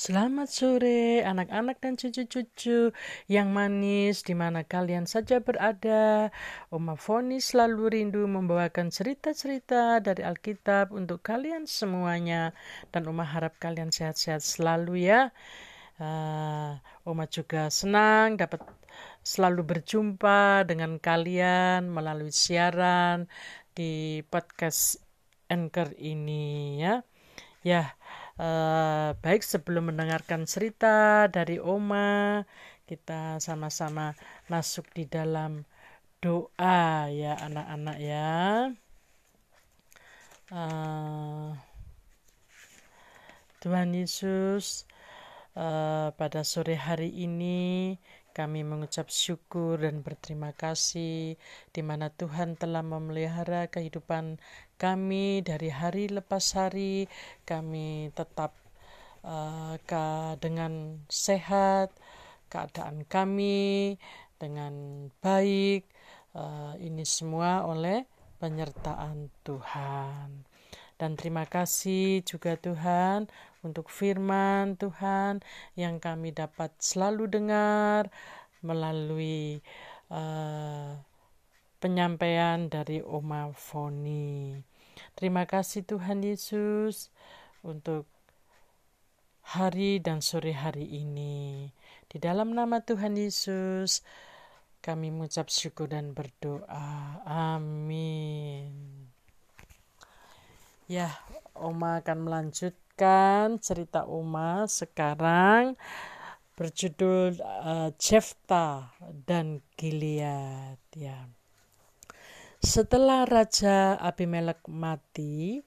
Selamat sore anak-anak dan cucu-cucu yang manis di mana kalian saja berada. Oma Foni selalu rindu membawakan cerita-cerita dari Alkitab untuk kalian semuanya dan Oma harap kalian sehat-sehat selalu ya. Uh, Oma juga senang dapat selalu berjumpa dengan kalian melalui siaran di podcast Anchor ini ya. Ya, Uh, baik sebelum mendengarkan cerita dari Oma, kita sama-sama masuk di dalam doa ya anak-anak ya. Uh, Tuhan Yesus, uh, pada sore hari ini kami mengucap syukur dan berterima kasih di mana Tuhan telah memelihara kehidupan kami dari hari lepas hari. Kami tetap uh, dengan sehat, keadaan kami dengan baik. Uh, ini semua oleh penyertaan Tuhan. Dan terima kasih juga Tuhan untuk firman Tuhan yang kami dapat selalu dengar melalui uh, penyampaian dari Oma Foni. Terima kasih Tuhan Yesus untuk hari dan sore hari ini. Di dalam nama Tuhan Yesus, kami mengucap syukur dan berdoa. Amin. Ya, Oma akan melanjutkan cerita Oma sekarang berjudul uh, Jefta dan Gilead ya. Setelah Raja Abimelek mati,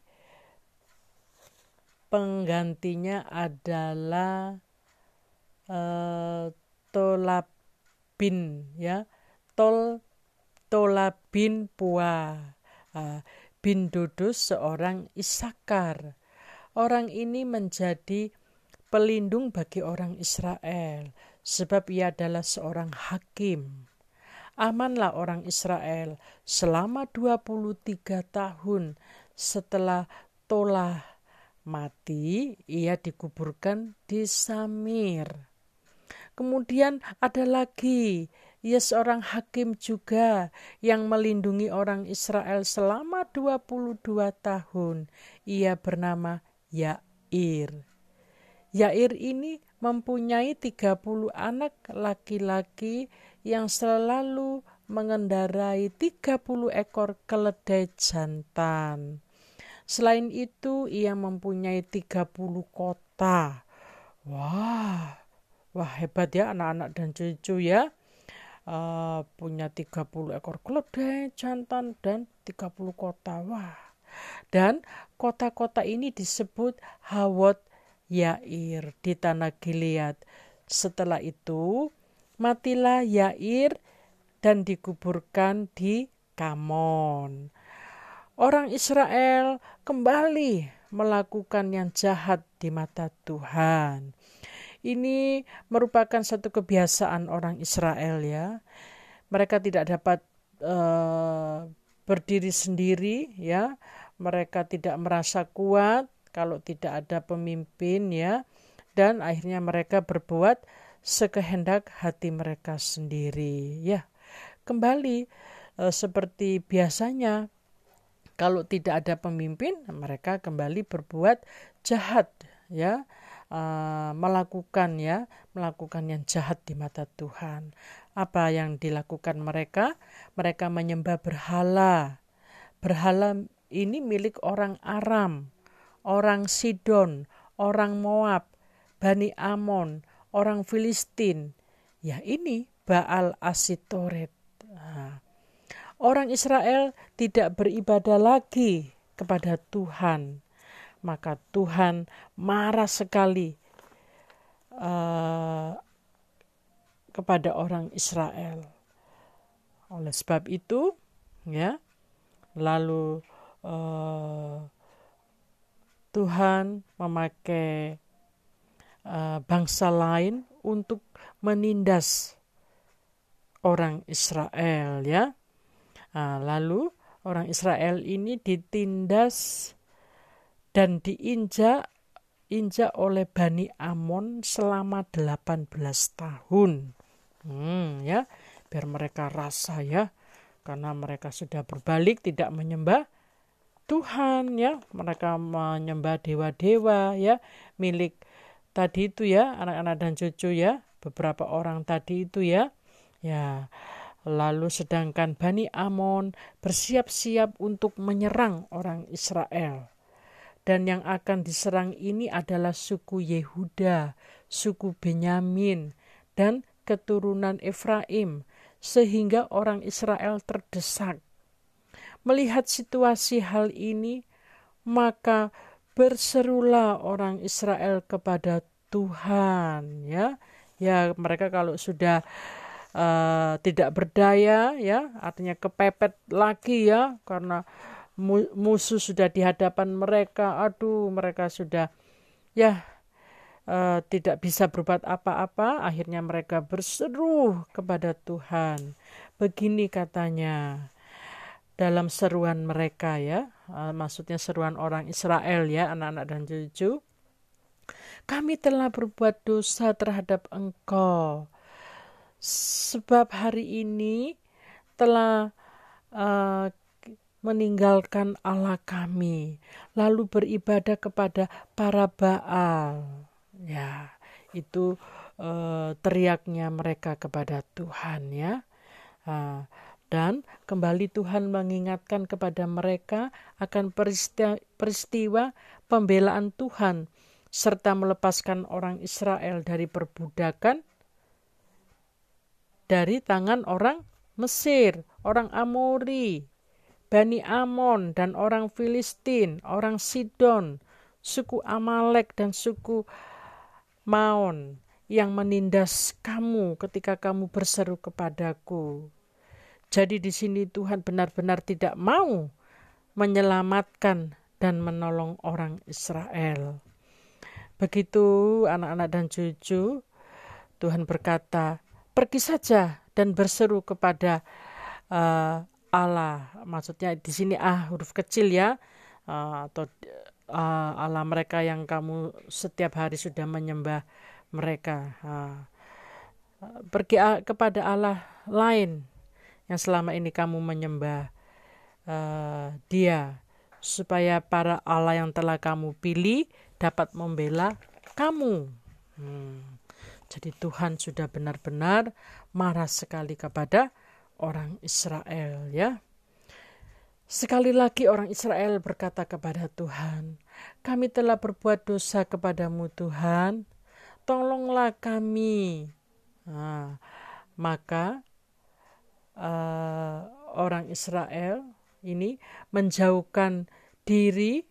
penggantinya adalah uh, Tolabin ya. Tol Tolabin Pua. Uh, bin Dudus seorang Isakar. Orang ini menjadi pelindung bagi orang Israel sebab ia adalah seorang hakim. Amanlah orang Israel selama 23 tahun setelah Tolah mati, ia dikuburkan di Samir. Kemudian ada lagi ia seorang hakim juga yang melindungi orang Israel selama 22 tahun. Ia bernama Yair. Yair ini mempunyai 30 anak laki-laki yang selalu mengendarai 30 ekor keledai jantan. Selain itu, ia mempunyai 30 kota. Wah, wah hebat ya anak-anak dan cucu ya uh, punya 30 ekor keledai jantan dan 30 kota. Wah. Dan kota-kota ini disebut Hawot Yair di tanah Gilead. Setelah itu matilah Yair dan dikuburkan di Kamon. Orang Israel kembali melakukan yang jahat di mata Tuhan. Ini merupakan satu kebiasaan orang Israel ya. Mereka tidak dapat uh, berdiri sendiri ya. Mereka tidak merasa kuat kalau tidak ada pemimpin ya. Dan akhirnya mereka berbuat sekehendak hati mereka sendiri ya. Kembali uh, seperti biasanya kalau tidak ada pemimpin mereka kembali berbuat jahat ya uh, melakukan ya, melakukan yang jahat di mata Tuhan. Apa yang dilakukan mereka? Mereka menyembah berhala. Berhala ini milik orang Aram, orang Sidon, orang Moab, Bani Amon, orang Filistin. Ya ini Baal Asitoret. Nah, orang Israel tidak beribadah lagi kepada Tuhan maka Tuhan marah sekali uh, kepada orang Israel. Oleh sebab itu, ya, lalu uh, Tuhan memakai uh, bangsa lain untuk menindas orang Israel, ya. Nah, lalu orang Israel ini ditindas dan diinjak diinjak oleh Bani Amon selama 18 tahun. Hmm, ya, biar mereka rasa ya, karena mereka sudah berbalik tidak menyembah Tuhan ya, mereka menyembah dewa-dewa ya, milik tadi itu ya, anak-anak dan cucu ya, beberapa orang tadi itu ya. Ya, Lalu sedangkan Bani Amon bersiap-siap untuk menyerang orang Israel. Dan yang akan diserang ini adalah suku Yehuda, suku Benyamin, dan keturunan Efraim, sehingga orang Israel terdesak. Melihat situasi hal ini, maka berserulah orang Israel kepada Tuhan, ya. Ya, mereka kalau sudah uh, tidak berdaya ya artinya kepepet lagi ya karena mu musuh sudah di hadapan mereka aduh mereka sudah ya uh, tidak bisa berbuat apa-apa akhirnya mereka berseru kepada Tuhan begini katanya dalam seruan mereka ya uh, maksudnya seruan orang Israel ya anak-anak dan cucu kami telah berbuat dosa terhadap engkau sebab hari ini telah uh, meninggalkan Allah kami, lalu beribadah kepada para Baal. Ya, itu uh, teriaknya mereka kepada Tuhan ya. Uh, dan kembali Tuhan mengingatkan kepada mereka akan peristiwa, pembelaan Tuhan serta melepaskan orang Israel dari perbudakan dari tangan orang Mesir, orang Amori, Bani Amon, dan orang Filistin, orang Sidon, suku Amalek, dan suku Maon yang menindas kamu ketika kamu berseru kepadaku. Jadi di sini Tuhan benar-benar tidak mau menyelamatkan dan menolong orang Israel. Begitu anak-anak dan cucu, Tuhan berkata, pergi saja dan berseru kepada uh, Allah. Maksudnya di sini ah huruf kecil ya uh, atau uh, Allah mereka yang kamu setiap hari sudah menyembah mereka. Uh, pergi uh, kepada Allah lain yang selama ini kamu menyembah uh, Dia supaya para Allah yang telah kamu pilih dapat membela kamu. Hmm. Jadi Tuhan sudah benar-benar marah sekali kepada orang Israel ya. Sekali lagi orang Israel berkata kepada Tuhan, kami telah berbuat dosa kepadamu Tuhan, tolonglah kami. Nah, maka uh, orang Israel ini menjauhkan diri.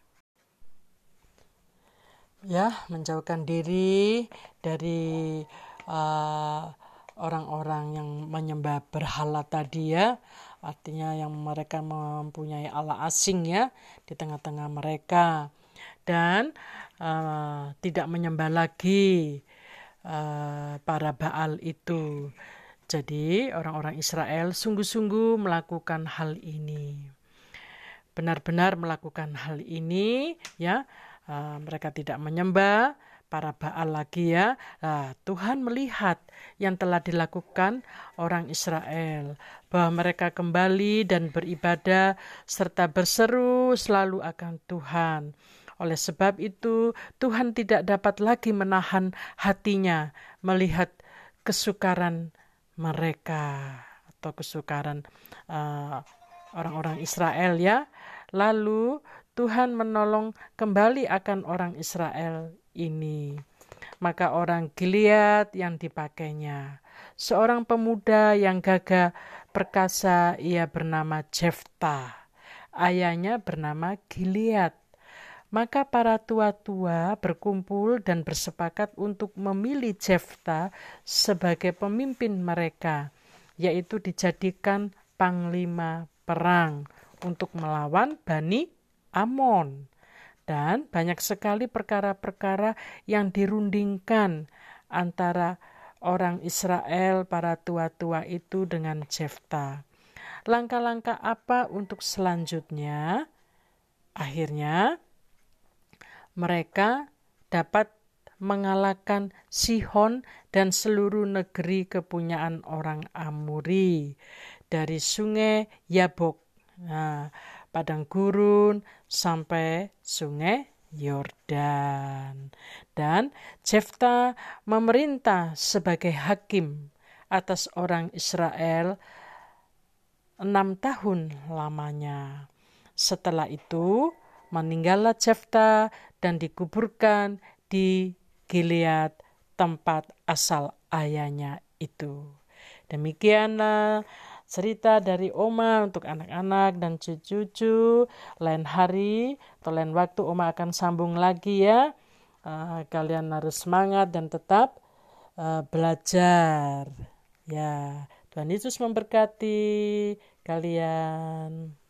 Ya menjauhkan diri dari uh, orang-orang yang menyembah berhala tadi ya. Artinya yang mereka mempunyai Allah asing ya di tengah-tengah mereka. Dan uh, tidak menyembah lagi uh, para Baal itu jadi orang-orang Israel sungguh-sungguh melakukan hal ini benar-benar melakukan hal ini ya uh, mereka tidak menyembah para Baal lagi ya. Nah, Tuhan melihat yang telah dilakukan orang Israel bahwa mereka kembali dan beribadah serta berseru selalu akan Tuhan. Oleh sebab itu, Tuhan tidak dapat lagi menahan hatinya melihat kesukaran mereka atau kesukaran uh, orang-orang Israel ya. Lalu Tuhan menolong kembali akan orang Israel ini. Maka orang Gilead yang dipakainya. Seorang pemuda yang gagah perkasa ia bernama Jefta. Ayahnya bernama Gilead. Maka para tua-tua berkumpul dan bersepakat untuk memilih Jefta sebagai pemimpin mereka, yaitu dijadikan panglima perang untuk melawan Bani Amon. Dan banyak sekali perkara-perkara yang dirundingkan antara orang Israel, para tua-tua itu dengan Jefta. Langkah-langkah apa untuk selanjutnya? Akhirnya mereka dapat mengalahkan Sihon dan seluruh negeri kepunyaan orang Amuri dari sungai Yabok, nah, padang gurun sampai sungai Yordan. Dan Jefta memerintah sebagai hakim atas orang Israel enam tahun lamanya. Setelah itu, meninggallah Jefta dan dikuburkan di Gilead, tempat asal ayahnya itu. Demikianlah cerita dari Oma untuk anak-anak dan cucu-cucu. Lain hari atau lain waktu Oma akan sambung lagi ya. Uh, kalian harus semangat dan tetap uh, belajar. Ya, Tuhan Yesus memberkati kalian.